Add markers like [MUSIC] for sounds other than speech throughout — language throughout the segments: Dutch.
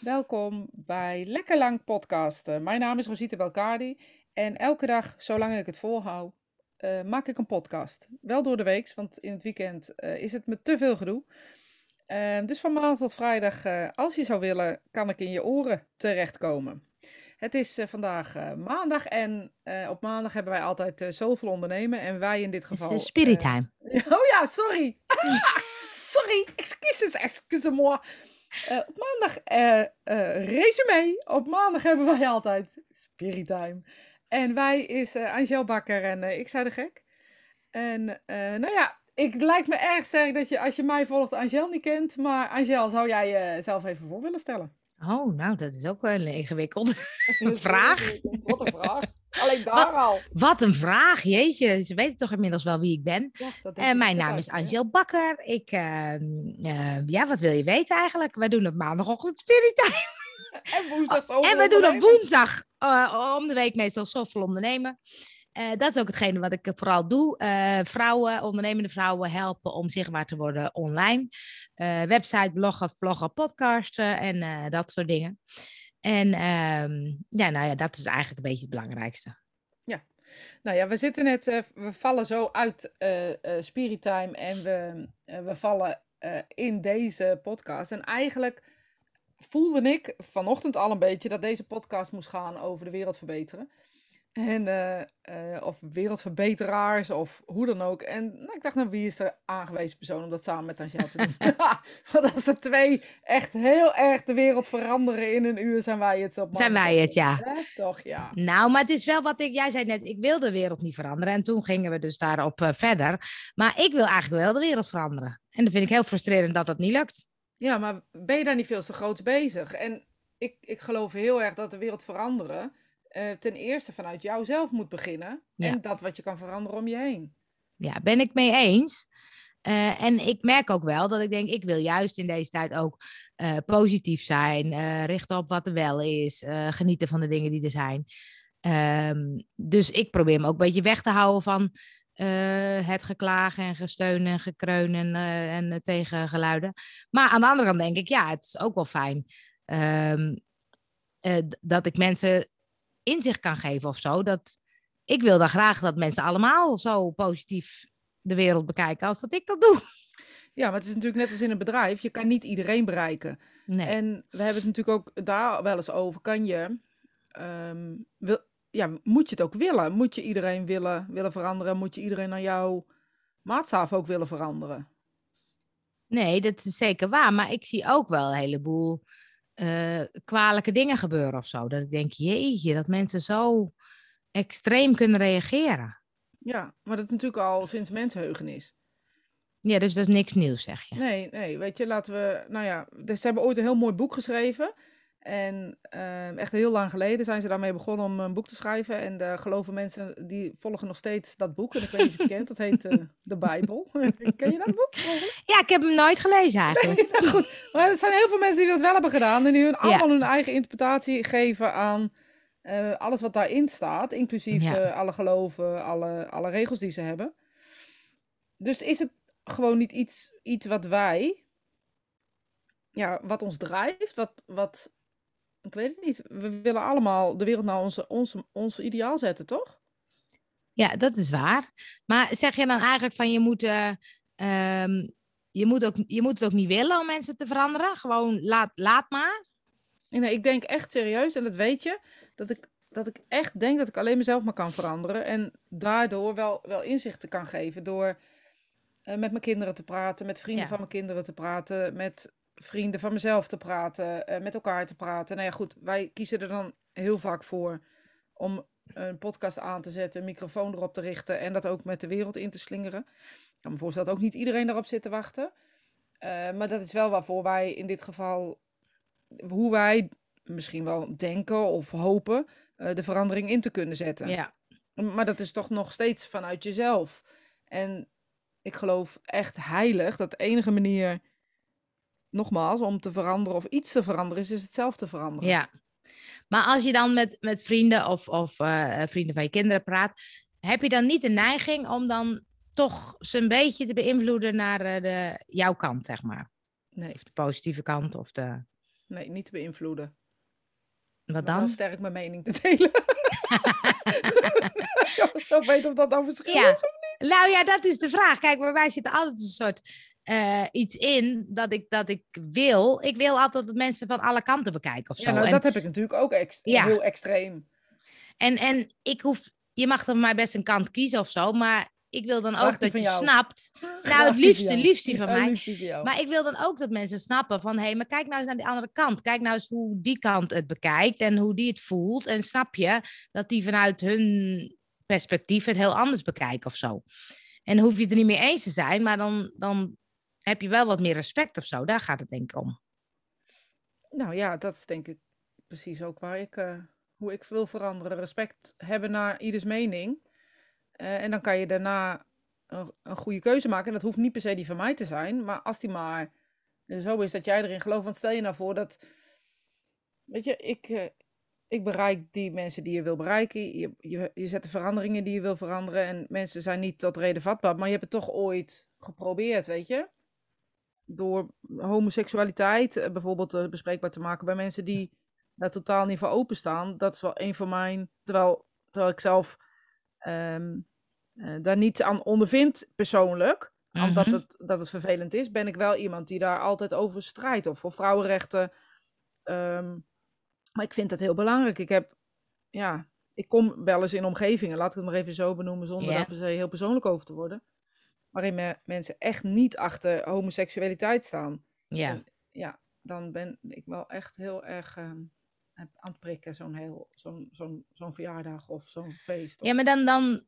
Welkom bij Lekker Lang Podcasten. Mijn naam is Rosita Belkadi en elke dag, zolang ik het volhoud, uh, maak ik een podcast. Wel door de week, want in het weekend uh, is het me te veel gedoe. Uh, dus van maandag tot vrijdag, als je zou willen, kan ik in je oren terechtkomen. Het is vandaag maandag en op maandag hebben wij altijd zoveel ondernemen. En wij in dit geval... Het is spirit time. [LAUGHS] oh ja, sorry. [LAUGHS] sorry, excuses, excuse-moi. Uh, op maandag uh, uh, resume. Op maandag hebben wij altijd Spirit Time. En wij is Angel Bakker en ik zei de gek. En nou ja, ik lijkt me erg sterk dat je als je mij volgt Angel niet kent. Maar Angel, zou jij jezelf even voor willen stellen? Oh, nou, dat is ook wel een ingewikkelde [LAUGHS] vraag. Wat een vraag. Alleen daar al. Wat een vraag, jeetje. Ze weten toch inmiddels wel wie ik ben. Ja, uh, mijn naam is Angel Bakker. Ik, uh, uh, ja, wat wil je weten eigenlijk? We doen op maandagochtend Spirit Time. [LAUGHS] En woensdag oh, En we doen op woensdag eh, om de week meestal zoveel ondernemen. Dat is ook hetgene wat ik vooral doe. Vrouwen, ondernemende vrouwen helpen om zichtbaar te worden online. Website, bloggen, vloggen, podcasten en dat soort dingen. En um, ja, nou ja, dat is eigenlijk een beetje het belangrijkste. Ja, nou ja, we zitten net, we vallen zo uit Spirit Time en we, we vallen in deze podcast. En eigenlijk voelde ik vanochtend al een beetje dat deze podcast moest gaan over de wereld verbeteren. En, uh, uh, of wereldverbeteraars of hoe dan ook. En nou, ik dacht, nou, wie is de aangewezen persoon om dat samen met Angel te doen? [LAUGHS] [LAUGHS] Want als er twee echt heel erg de wereld veranderen in een uur, zijn wij het op. Zijn wij het, ja. Toch, ja. Nou, maar het is wel wat ik, jij zei net, ik wil de wereld niet veranderen. En toen gingen we dus daarop uh, verder. Maar ik wil eigenlijk wel de wereld veranderen. En dan vind ik heel frustrerend dat dat niet lukt. Ja, maar ben je daar niet veel te groots bezig? En ik, ik geloof heel erg dat de wereld veranderen uh, ten eerste vanuit jouzelf moet beginnen. En dat wat je kan veranderen om je heen. Ja, ben ik mee eens. Uh, en ik merk ook wel dat ik denk, ik wil juist in deze tijd ook uh, positief zijn, richten op wat er wel is, genieten van de dingen die er zijn. Um, dus ik probeer me ook een beetje weg te houden van het geklagen en gesteun en gekreun en, en tegengeluiden. Maar aan de andere kant denk ik, ja, het is ook wel fijn um, dat ik mensen inzicht kan geven of zo. Dat, ik wil dan graag dat mensen allemaal zo positief de wereld bekijken als dat ik dat doe. Ja, maar het is natuurlijk net als in een bedrijf. Je kan niet iedereen bereiken. Nee. En we hebben het natuurlijk ook daar wel eens over. Kan je, um, wil, ja, moet je het ook willen? Moet je iedereen willen, willen veranderen? Moet je iedereen naar jouw maatstaf ook willen veranderen? Nee, dat is zeker waar. Maar ik zie ook wel een heleboel uh, kwalijke dingen gebeuren of zo. Dat ik denk, jeetje, dat mensen zo extreem kunnen reageren. Ja, maar dat is natuurlijk al sinds mensheugen is. Ja, dus dat is niks nieuws, zeg je. Nee, nee, weet je, laten we, nou ja, dus ze hebben ooit een heel mooi boek geschreven. En uh, echt heel lang geleden zijn ze daarmee begonnen om een boek te schrijven. En de geloven mensen die volgen nog steeds dat boek. En ik weet niet of je het kent. Dat heet uh, de Bijbel. [LAUGHS] Ken je dat boek? Ja, ik heb hem nooit gelezen eigenlijk. [LAUGHS] Nee, goed. Maar er zijn heel veel mensen die dat wel hebben gedaan. En die hun allemaal hun eigen interpretatie geven aan uh, alles wat daarin staat. Inclusief ja. alle geloven, alle, alle regels die ze hebben. Dus is het gewoon niet iets, iets wat wij ja, wat ons drijft, wat, wat ik weet het niet. We willen allemaal de wereld naar onze, onze, ons ideaal zetten, toch? Ja, dat is waar. Maar zeg je dan eigenlijk van je moet, uh, um, je moet, ook, je moet het ook niet willen om mensen te veranderen? Gewoon laat, laat maar? Nee, ik denk echt serieus, en dat weet je, dat ik, dat ik echt denk dat ik alleen mezelf maar kan veranderen. En daardoor wel, wel inzichten kan geven door uh, met mijn kinderen te praten, met vrienden ja. van mijn kinderen te praten, met vrienden van mezelf te praten, uh, met elkaar te praten. Nou ja, goed, wij kiezen er dan heel vaak voor om een podcast aan te zetten, een microfoon erop te richten en dat ook met de wereld in te slingeren. Ik kan me voorstellen dat ook niet iedereen daarop zit te wachten. Uh, maar dat is wel waarvoor wij in dit geval, hoe wij misschien wel denken of hopen, uh, de verandering in te kunnen zetten. Ja. Maar dat is toch nog steeds vanuit jezelf. En ik geloof echt heilig dat de enige manier nogmaals, om te veranderen of iets te veranderen, is, is het zelf te veranderen. Ja. Maar als je dan met, met vrienden of, of uh, vrienden van je kinderen praat, heb je dan niet de neiging om dan toch ze een beetje te beïnvloeden naar uh, de, jouw kant, zeg maar? Nee. Of de positieve kant of de... Nee, niet te beïnvloeden. Wat wel dan? sterk mijn mening te delen. [LAUGHS] ik weten of dat nou verschil Ja. is. Nou ja, dat is de vraag. Kijk, bij mij zit er altijd een soort eh, iets in dat ik, dat ik wil. Ik wil altijd dat mensen van alle kanten bekijken of zo. Ja, nou, en, dat heb ik natuurlijk ook Ja. heel extreem. en, en ik hoef, je mag dan maar best een kant kiezen of zo, maar ik wil dan ook dat je jou. snapt. [LAUGHS] Nou, het liefste, liefste van [LAUGHS] mij. Maar ik wil dan ook dat mensen snappen van, hé, hey, maar kijk nou eens naar die andere kant. Kijk nou eens hoe die kant het bekijkt en hoe die het voelt. En snap je dat die vanuit hun perspectief het heel anders bekijken of zo. En dan hoef je het er niet mee eens te zijn, maar dan, dan heb je wel wat meer respect of zo. Daar gaat het denk ik om. Nou ja, dat is denk ik precies ook waar ik, eh, hoe ik wil veranderen. Respect hebben naar ieders mening. Eh, en dan kan je daarna een, een goede keuze maken. En dat hoeft niet per se die van mij te zijn. Maar als die maar zo is dat jij erin gelooft. Want stel je nou voor dat, weet je, ik, eh, ik bereik die mensen die je wil bereiken. Je, je, je zet de veranderingen die je wil veranderen. En mensen zijn niet tot reden vatbaar. Maar je hebt het toch ooit geprobeerd, weet je door homoseksualiteit eh, bijvoorbeeld eh, bespreekbaar te maken bij mensen die daar totaal niet voor openstaan. Dat is wel een van mijn, terwijl, terwijl ik zelf ehm, eh, daar niet aan ondervind persoonlijk, omdat Mhm. het, dat het vervelend is, ben ik wel iemand die daar altijd over strijdt. Of voor vrouwenrechten. ehm, maar ik vind dat heel belangrijk. Ik heb, ja, ik kom wel eens in omgevingen, laat ik het maar even zo benoemen, zonder Ja. daar per se heel persoonlijk over te worden. Waarin me- mensen echt niet achter homoseksualiteit staan. Ja. En ja, dan ben ik wel echt heel erg ehm, aan het prikken, zo'n heel, zo'n, zo'n, zo'n verjaardag of zo'n feest. ja, maar dan, dan,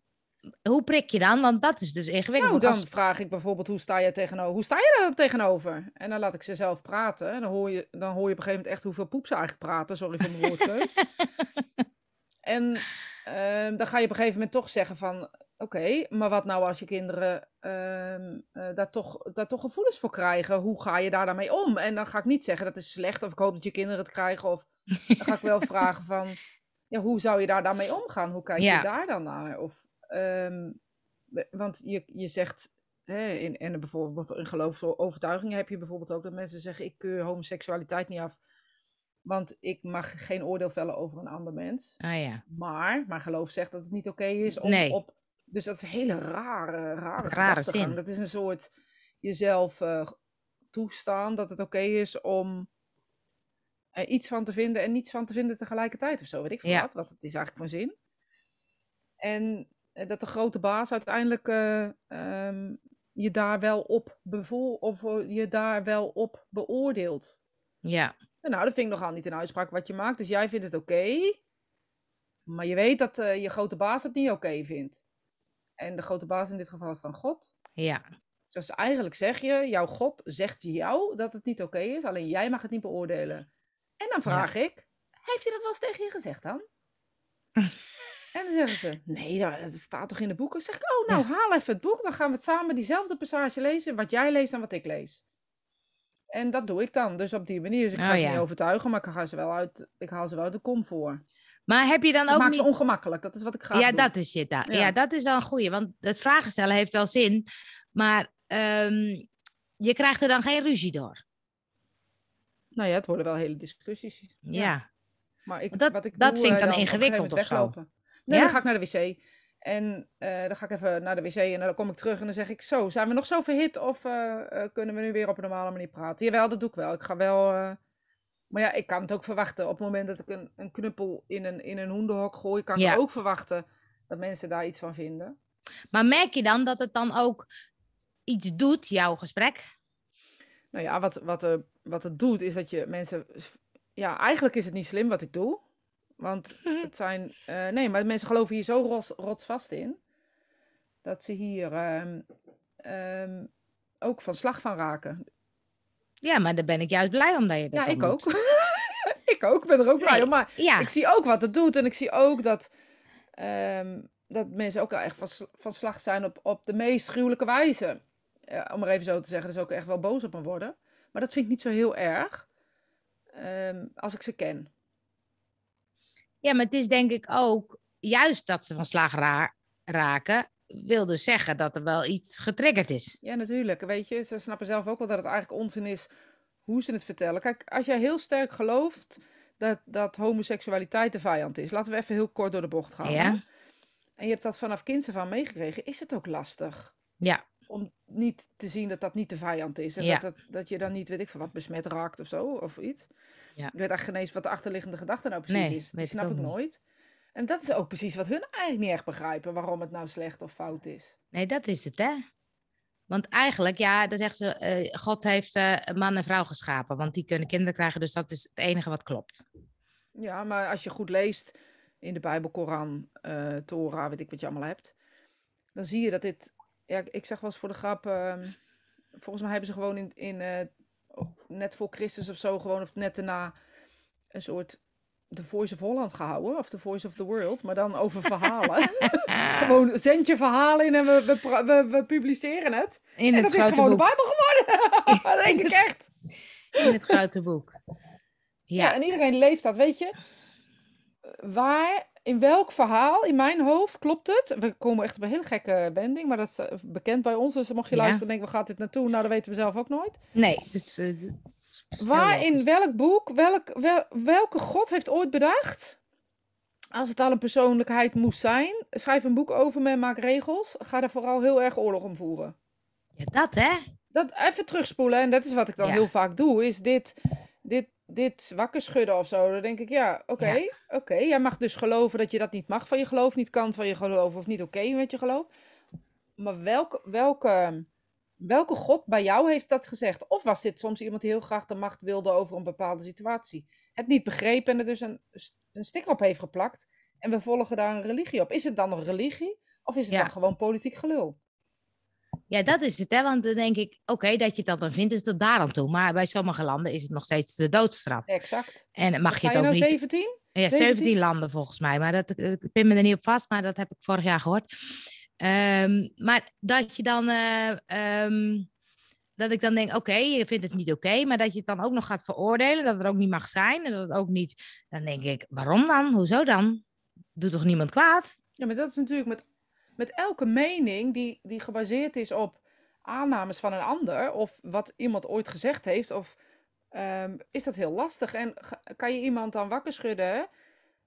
hoe prik je dan? Want dat is dus ingewikkeld. nou, dan als- vraag ik bijvoorbeeld, hoe sta je tegenover? Hoe sta je daar dan tegenover? En dan laat ik ze zelf praten. En dan hoor je, dan hoor je op een gegeven moment echt hoeveel poep ze eigenlijk praten. Sorry voor mijn woordkeus. [LAUGHS] en ehm, dan ga je op een gegeven moment toch zeggen van... Oké, maar wat nou als je kinderen ehm, eh, daar, toch, daar toch gevoelens voor krijgen? Hoe ga je daar dan mee om? En dan ga ik niet zeggen dat is slecht of ik hoop dat je kinderen het krijgen. Of [LAUGHS] dan ga ik wel vragen van... Ja, hoe zou je daar dan mee omgaan? Hoe kijk Ja. je daar dan naar? Of, ehm, want je, je zegt, hè, in, en bijvoorbeeld in geloofsovertuigingen heb je bijvoorbeeld ook dat mensen zeggen: Ik keur homoseksualiteit niet af, want ik mag geen oordeel vellen over een ander mens. Ah ja. Maar mijn geloof zegt dat het niet oké is om Nee. op. Dus dat is een hele rare, rare, Rare zin. Dat is een soort jezelf eh, toestaan dat het oké is om er iets van te vinden en niets van te vinden tegelijkertijd of zo. Weet ik veel Ja. wat, wat het is eigenlijk van zin. En eh, dat de grote baas uiteindelijk eh, ehm, je daar wel op bevoel of eh, je daar wel op beoordeelt. Ja. Nou, dat vind ik nogal niet een uitspraak wat je maakt. Dus jij vindt het oké. maar je weet dat eh, je grote baas het niet oké vindt. En de grote baas in dit geval is dan God. Ja. Dus eigenlijk zeg je, jouw God zegt jou dat het niet oké is. Alleen jij mag het niet beoordelen. En dan vraag ik, heeft hij dat wel eens tegen je gezegd dan? [LAUGHS] en dan zeggen ze, nee, nou, dat staat toch in de boeken? Dan zeg ik, oh, nou, haal even het boek. Dan gaan we het samen diezelfde passage lezen. Wat jij leest en wat ik lees. En dat doe ik dan. Dus op die manier. Dus ik ga Oh, ze ja. niet overtuigen, maar ik haal ze wel uit, ik haal ze wel uit de kom voor. Maar heb je dan Ik ook maak niet... ze ongemakkelijk. Dat is wat ik graag Ja, doe. dat is het. Ja. Ja. dat is wel een goeie. Want het vragen stellen heeft wel zin. Maar ehm, je krijgt er dan geen ruzie door. Nou ja, het worden wel hele discussies. Ja. Maar ik, Dat- wat ik dat doe, vind ik eh, dan ingewikkeld of zo. Nee, Ja? dan ga ik naar de wc. En eh, dan ga ik even naar de wc en dan kom ik terug en dan zeg ik... Zo, zijn we nog zo verhit of eh, kunnen we nu weer op een normale manier praten? Jawel, dat doe ik wel. Ik ga wel... Maar ja, ik kan het ook verwachten. Op het moment dat ik een, een knuppel in een, in een hoenderhok gooi... kan ik ook verwachten dat mensen daar iets van vinden. Maar merk je dan dat het dan ook iets doet, jouw gesprek? Nou ja, wat, wat, eh, wat het doet is dat je mensen... Ja, eigenlijk is het niet slim wat ik doe. Want het zijn... eh, nee, maar mensen geloven hier zo rots, rotsvast in... dat ze hier ehm, ehm, ook van slag van raken. Ja, maar daar ben ik juist blij om dat je dat Ja, [LAUGHS] ik ook. ik ook, ben er ook blij Nee, om. Maar Ja, ik zie ook wat het doet. En ik zie ook dat, ehm, dat mensen ook wel echt van, van slag zijn op, op de meest gruwelijke wijze. Ja, om maar even zo te zeggen, dus ook echt wel boos op me worden. Maar dat vind ik niet zo heel erg. ehm, als ik ze ken. ja, maar het is denk ik ook juist dat ze van slag ra- raken, wil dus zeggen dat er wel iets getriggerd is. Ja, natuurlijk. Weet je, ze snappen zelf ook wel dat het eigenlijk onzin is hoe ze het vertellen. Kijk, als jij heel sterk gelooft dat, dat homoseksualiteit de vijand is, laten we even heel kort door de bocht gaan. Ja. En je hebt dat vanaf kinds af aan meegekregen, is het ook lastig Ja, om niet te zien dat dat niet de vijand is. En Ja. dat, dat, dat je dan niet, weet ik veel wat, besmet raakt of zo, of iets. Ja. Ik weet eigenlijk geen eens wat de achterliggende gedachte nou precies Nee, is. Die ik snap ik niet. En dat is ook precies wat hun eigenlijk niet echt begrijpen, waarom het nou slecht of fout is. nee, dat is het, hè? Want eigenlijk, ja, dan zegt ze, eh, God heeft een man en vrouw geschapen, want die kunnen kinderen krijgen, dus dat is het enige wat klopt. Ja, maar als je goed leest in de Bijbel, Koran, eh Torah, weet ik wat je allemaal hebt, dan zie je dat dit, ja, ik zeg wel eens voor de grap, ehm, volgens mij hebben ze gewoon in, in net voor Christus of zo, gewoon of net daarna een soort The Voice of Holland gehouden, of The Voice of the World, maar dan over verhalen. [LAUGHS] [LAUGHS] gewoon zend je verhalen in en we, we, we, we publiceren het. In en het dat is gewoon de. Bijbel geworden. [LAUGHS] dat denk ik echt. In het grote boek. Ja. Ja, en iedereen leeft dat, weet je. Waar, in welk verhaal in mijn hoofd klopt het? We komen echt op een hele gekke wending, maar dat is eh, bekend bij ons. Dus mocht je luisteren en denken, waar gaat dit naartoe? Nou, dat weten we zelf ook nooit. nee, dus eh, dat Waar in welk boek, welk, wel, welke god heeft ooit bedacht? Als het al een persoonlijkheid moest zijn, schrijf een boek over me en maak regels. Ga daar vooral heel erg oorlog om voeren. Ja, dat hè? dat even terugspoelen. En dat is wat ik dan Ja. heel vaak doe. Is dit, dit, dit wakker schudden of zo. Dan denk ik, ja, oké. Ja. Oké, jij mag dus geloven dat je dat niet mag van je geloof. Niet kan van je geloof of niet oké met je geloof. Maar welke, welke, welke god bij jou heeft dat gezegd? Of was dit soms iemand die heel graag de macht wilde over een bepaalde situatie? Het niet begrepen en er dus een, een sticker op heeft geplakt. En we volgen daar een religie op. Is het dan nog religie? Of is het Ja. dan gewoon politiek gelul? Ja, dat is het hè, want dan denk ik, oké, dat je dat dan vindt, is tot daar aan toe. Maar bij sommige landen is het nog steeds de doodstraf. Exact. En mag je het ook nou niet 17? Ja, 17? 17 landen volgens mij, maar dat, ik pin me er niet op vast, maar dat heb ik vorig jaar gehoord. Ehm, maar dat je dan, eh, ehm, dat ik dan denk, oké, je vindt het niet oké, maar dat je het dan ook nog gaat veroordelen, dat het ook niet mag zijn en dat het ook niet, dan denk ik, waarom dan? Hoezo dan? Doet toch niemand kwaad? Ja, maar dat is natuurlijk met, met elke mening die, die gebaseerd is op aannames van een ander, of wat iemand ooit gezegd heeft, of ehm, is dat heel lastig. En kan je iemand dan wakker schudden?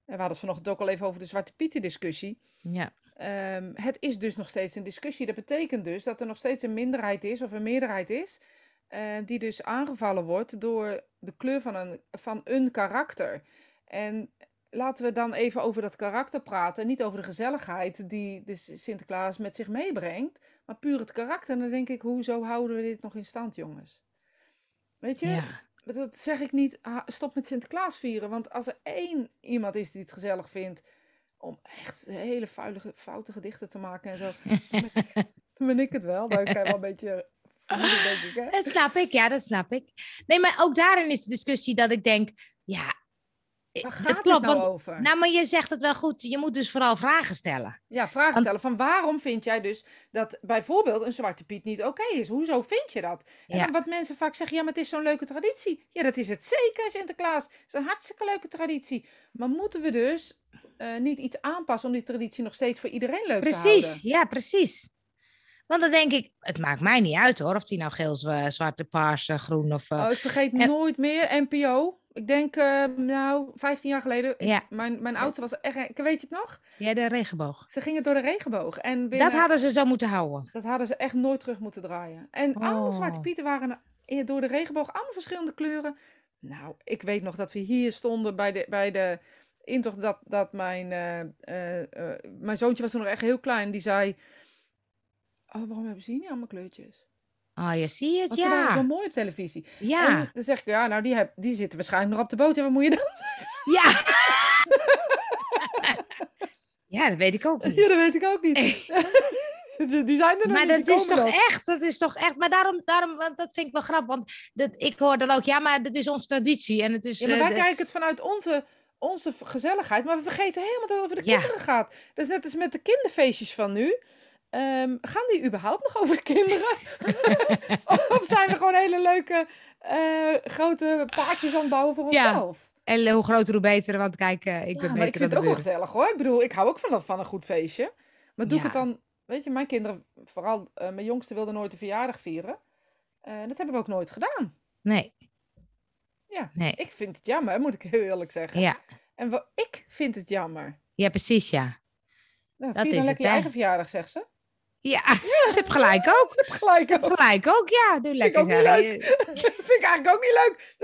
we hadden het vanochtend ook al even over de Zwarte Pieten discussie. Ja, Ehm, het is dus nog steeds een discussie. Dat betekent dus dat er nog steeds een minderheid is, of een meerderheid is, eh, die dus aangevallen wordt door de kleur van een, van een karakter. En laten we dan even over dat karakter praten. Niet over de gezelligheid die de S- Sinterklaas met zich meebrengt, maar puur het karakter. En dan denk ik, hoezo houden we dit nog in stand, jongens? Weet je, ja. dat zeg ik niet, stop met Sinterklaas vieren. Want als er één iemand is die het gezellig vindt om echt hele vuile, foute gedichten te maken en zo, [LAUGHS] dan ben ik, dan ben ik het wel. Dan kan je wel een beetje ik, hè? Dat snap ik, ja, dat snap ik. Nee, maar ook daarin is de discussie dat ik denk, ja, Waar het gaat het klopt, nou want, over? nou, maar je zegt het wel goed, je moet dus vooral vragen stellen. ja, vragen want- stellen van waarom vind jij dus dat bijvoorbeeld een Zwarte Piet niet oké is? Hoezo vind je dat? En Ja. wat mensen vaak zeggen, ja, maar het is zo'n leuke traditie. Ja, dat is het zeker, Sinterklaas. Het is een hartstikke leuke traditie. Maar moeten we dus eh, niet iets aanpassen om die traditie nog steeds voor iedereen leuk te houden? Precies, ja, precies. Want dan denk ik, het maakt mij niet uit hoor, of die nou geel, zwa- zwarte, paars, eh, groen of... eh, Oh, ik vergeet En- nooit meer NPO. Ik denk, eh, nou, 15 jaar geleden. ik- Ja. Mijn, mijn oudste was echt, weet je het nog? ja, de regenboog. Ze gingen door de regenboog. En binnen, Dat hadden ze zo moeten houden. dat hadden ze echt nooit terug moeten draaien. En Zwarte Oh. Pieten waren door de regenboog, allemaal verschillende kleuren. Nou, ik weet nog dat we hier stonden bij de, bij de intocht dat, dat mijn, eh, eh, eh, mijn zoontje was toen nog echt heel klein. Die zei, oh, waarom hebben ze hier niet allemaal kleurtjes? Oh, je ziet het, Want ze waren zo ja. mooi op televisie. Ja, En dan zeg ik, ja, nou, die, heb, die zitten waarschijnlijk nog op de boot. Ja, wat moet je dan [LAUGHS] ja. [LAUGHS] ja, dat weet ik ook niet. Ja, dat weet ik ook niet. [LAUGHS] Die zijn er nog Maar niet, dat is toch echt, dat is toch echt. Maar daarom, daarom want dat vind ik wel grappig. Want dat, ik hoor dan ook, ja, maar dat is onze traditie. En het is. Ja, maar wij de- kijken het vanuit onze, onze gezelligheid, maar we vergeten helemaal dat het over de Ja. kinderen gaat. Dus net als met de kinderfeestjes van nu. Ehm, gaan die überhaupt nog over de [LAUGHS] kinderen? [LAUGHS] of zijn we gewoon hele leuke eh, grote paardjes aan het bouwen voor Ja, onszelf? En hoe groter, hoe beter. Want kijk, eh, ik Ja, ben maar ik vind het ook wel gezellig hoor. Ik bedoel, ik hou ook van, van een goed feestje. Maar doe ik Ja. het dan... Weet je, mijn kinderen, vooral eh, mijn jongste wilde nooit een verjaardag vieren. Dat hebben we ook nooit gedaan. Nee. Ja, Nee. ik vind het jammer, moet ik [LAUGHS] heel eerlijk zeggen. Ja, En ik vind het jammer. ja precies, ja. Nou, Dat dan is lekker het, je eigen verjaardag, zegt ze. Ja, [LAUGHS] ze heeft gelijk ook. Ze gelijk ook. gelijk ook, ja. Doe lekker zeggen. [LAUGHS] vind ik eigenlijk ook niet leuk.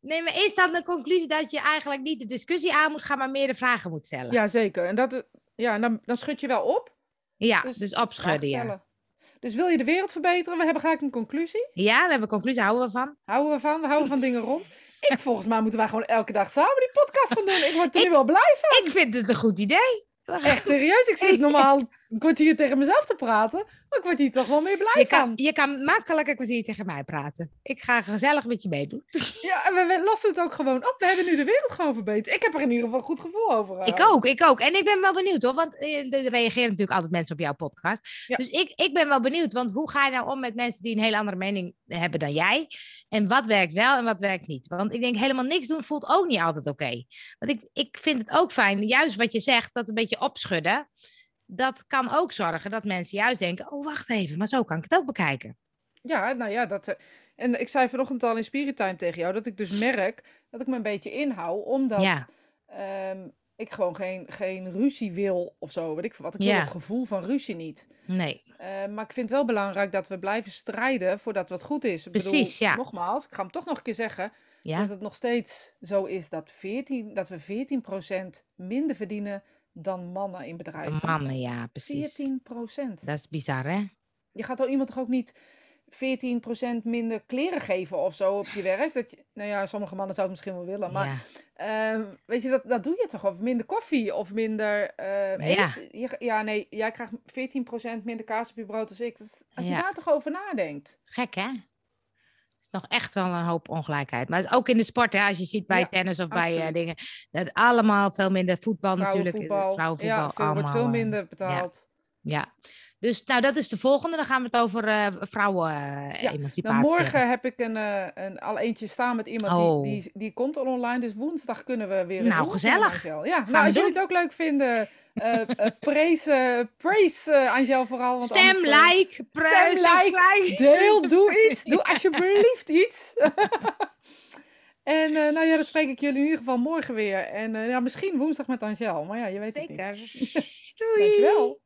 Nee, maar is dat een conclusie dat je eigenlijk niet de discussie aan moet gaan, maar meer de vragen moet stellen? Ja, zeker. En, dat, ja, en dan, dan schud je wel op. Ja, Dus dus, opschudden, ja. Dus wil je de wereld verbeteren? We hebben gelijk een conclusie. Ja, we hebben een conclusie, houden we van. Houden we van? We houden van dingen rond. Ik, volgens mij moeten wij gewoon elke dag samen die podcast gaan doen. Ik word er nu wel blij van. Ik vind het een goed idee. Echt serieus. Ik zit normaal een kwartier tegen mezelf te praten. Maar ik word hier toch wel meer blij Je van. kan, je kan makkelijk een kwartier tegen mij praten. Ik ga gezellig met je meedoen. [LAUGHS] Ja, en we, we lossen het ook gewoon op. We hebben nu de wereld gewoon verbeterd. Ik heb er in ieder geval een goed gevoel over. eh. Ik ook, ik ook. En ik ben wel benieuwd hoor, want eh, er reageren natuurlijk altijd mensen op jouw podcast. Ja. Dus ik, ik ben wel benieuwd, want hoe ga je nou om met mensen die een hele andere mening hebben dan jij? En wat werkt wel en wat werkt niet? Want ik denk helemaal niks doen voelt ook niet altijd oké. Want ik, ik vind het ook fijn, juist wat je zegt, dat een beetje opschudden. Dat kan ook zorgen dat mensen juist denken, oh wacht even, maar zo kan ik het ook bekijken. Ja, nou ja, dat. eh, En ik zei vanochtend al in Spirit Time tegen jou dat ik dus merk dat ik me een beetje inhoud, omdat Ja. ehm, ik gewoon geen, geen ruzie wil of zo. Weet ik, wat ik wil Ja. het gevoel van ruzie niet. Nee, Eh, maar ik vind het wel belangrijk dat we blijven strijden voordat wat goed is. Ik Precies, ja. Nogmaals, ik ga hem toch nog een keer zeggen ja, dat het nog steeds zo is dat, 14, dat we 14% minder verdienen dan mannen in de bedrijven. mannen, ja, precies. 14%. Dat is bizar, hè? Je gaat al iemand toch ook niet 14% minder kleren geven of zo op je werk? Dat je, nou ja, sommige mannen zouden het misschien wel willen, maar ja. ehm, weet je, dat, dat doe je toch? Of minder koffie of minder eh, Ja. eten. Je- ja, nee, jij krijgt 14% minder kaas op je brood als ik. Dat, als je daar toch over nadenkt. Gek, hè? Nog echt wel een hoop ongelijkheid. Maar ook in de sport, hè? Als je ziet bij Ja, tennis of bij eh, dingen. Dat allemaal veel minder voetbal natuurlijk. eh, Vrouwenvoetbal. Vrouwenvoetbal. ja, veel, wordt veel allemaal, eh, minder betaald. Ja. Dus nou, dat is de volgende. Dan gaan we het over eh vrouwen-emancipatie Nou, morgen heb ik een, eh, een, al eentje staan met iemand Oh. die, die, die komt al online. Dus woensdag kunnen we weer. Nou, gezellig. Ja, nou, als jullie het ook leuk vinden, eh eh, praise, eh, praise eh, Angel vooral. Want Stem, anders, eh, like, prijs, like, Deel, [LAUGHS] doe iets. Doe alsjeblieft iets. [LAUGHS] en eh, nou ja, dan spreek ik jullie in ieder geval morgen weer. En eh, ja, misschien woensdag met Angel. Maar ja, je weet het niet. Zeker. [LAUGHS] Doei. Dankjewel.